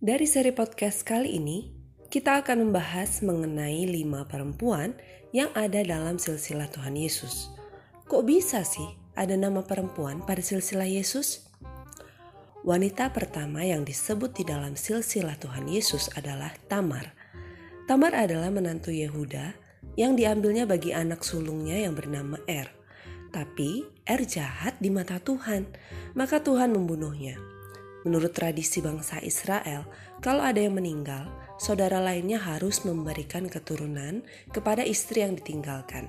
Dari seri podcast kali ini, kita akan membahas mengenai lima perempuan yang ada dalam silsilah Tuhan Yesus. Kok bisa sih ada nama perempuan pada silsilah Yesus? Wanita pertama yang disebut di dalam silsilah Tuhan Yesus adalah Tamar. Tamar adalah menantu Yehuda yang diambilnya bagi anak sulungnya yang bernama Er. Tapi Er jahat di mata Tuhan, maka Tuhan membunuhnya. Menurut tradisi bangsa Israel, kalau ada yang meninggal, saudara lainnya harus memberikan keturunan kepada istri yang ditinggalkan.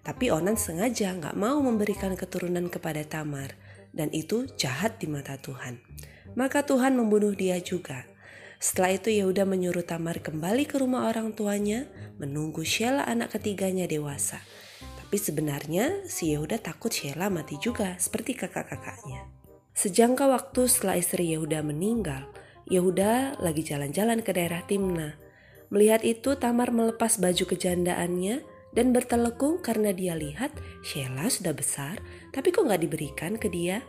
Tapi Onan sengaja nggak mau memberikan keturunan kepada Tamar, dan itu jahat di mata Tuhan. Maka Tuhan membunuh dia juga. Setelah itu Yehuda menyuruh Tamar kembali ke rumah orang tuanya, menunggu Sheila anak ketiganya dewasa. Tapi sebenarnya si Yehuda takut Sheila mati juga seperti kakak-kakaknya. Sejangka waktu setelah istri Yehuda meninggal, Yehuda lagi jalan-jalan ke daerah Timna. Melihat itu, Tamar melepas baju kejandaannya dan bertelekung karena dia lihat Sheila sudah besar, tapi kok nggak diberikan ke dia?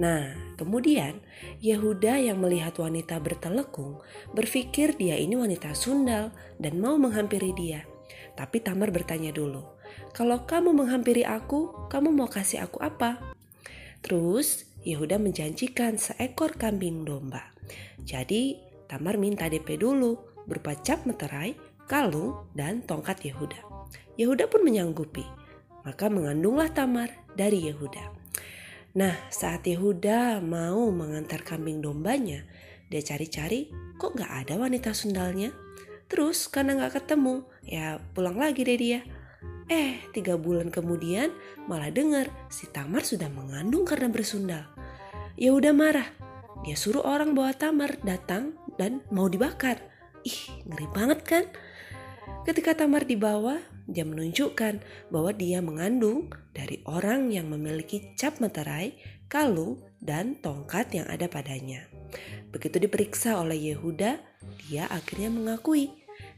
Nah, kemudian Yehuda yang melihat wanita bertelekung berpikir dia ini wanita sundal dan mau menghampiri dia. Tapi Tamar bertanya dulu, kalau kamu menghampiri aku, kamu mau kasih aku apa? Terus Yehuda menjanjikan seekor kambing domba. Jadi Tamar minta DP dulu berupa cap meterai, kalung, dan tongkat Yehuda. Yehuda pun menyanggupi. Maka mengandunglah Tamar dari Yehuda. Nah saat Yehuda mau mengantar kambing dombanya, dia cari-cari kok gak ada wanita sundalnya. Terus karena gak ketemu, ya pulang lagi deh dia. Eh, tiga bulan kemudian malah dengar si Tamar sudah mengandung karena bersundal. Ya udah marah. Dia suruh orang bawa Tamar datang dan mau dibakar. Ih, ngeri banget kan? Ketika Tamar dibawa, dia menunjukkan bahwa dia mengandung dari orang yang memiliki cap meterai, kalung, dan tongkat yang ada padanya. Begitu diperiksa oleh Yehuda, dia akhirnya mengakui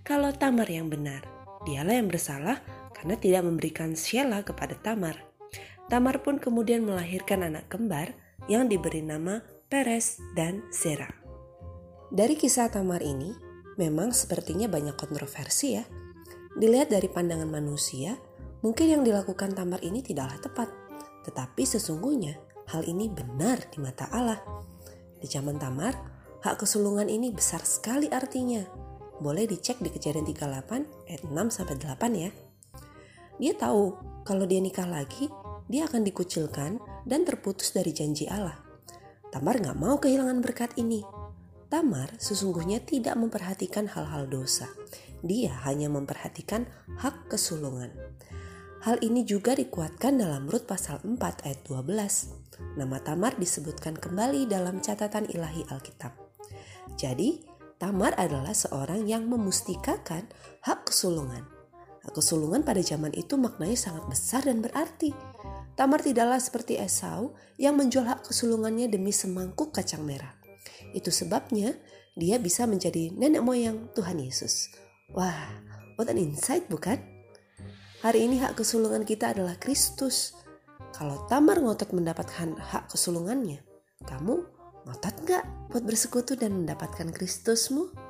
kalau Tamar yang benar. Dialah yang bersalah karena tidak memberikan Sheila kepada Tamar. Tamar pun kemudian melahirkan anak kembar yang diberi nama Peres dan Zera. Dari kisah Tamar ini, memang sepertinya banyak kontroversi ya. Dilihat dari pandangan manusia, mungkin yang dilakukan Tamar ini tidaklah tepat. Tetapi sesungguhnya hal ini benar di mata Allah. Di zaman Tamar, hak kesulungan ini besar sekali artinya. Boleh dicek di kejadian 38 ayat 6 sampai 8 ya. Dia tahu kalau dia nikah lagi, dia akan dikucilkan dan terputus dari janji Allah. Tamar gak mau kehilangan berkat ini. Tamar sesungguhnya tidak memperhatikan hal-hal dosa. Dia hanya memperhatikan hak kesulungan. Hal ini juga dikuatkan dalam Rut pasal 4 ayat 12. Nama Tamar disebutkan kembali dalam catatan ilahi Alkitab. Jadi, Tamar adalah seorang yang memustikakan hak kesulungan. Kesulungan pada zaman itu maknanya sangat besar dan berarti. Tamar tidaklah seperti Esau yang menjual hak kesulungannya demi semangkuk kacang merah. Itu sebabnya dia bisa menjadi nenek moyang Tuhan Yesus. Wah, what an insight bukan? Hari ini hak kesulungan kita adalah Kristus. Kalau Tamar ngotot mendapatkan hak kesulungannya, kamu ngotot nggak buat bersekutu dan mendapatkan Kristusmu?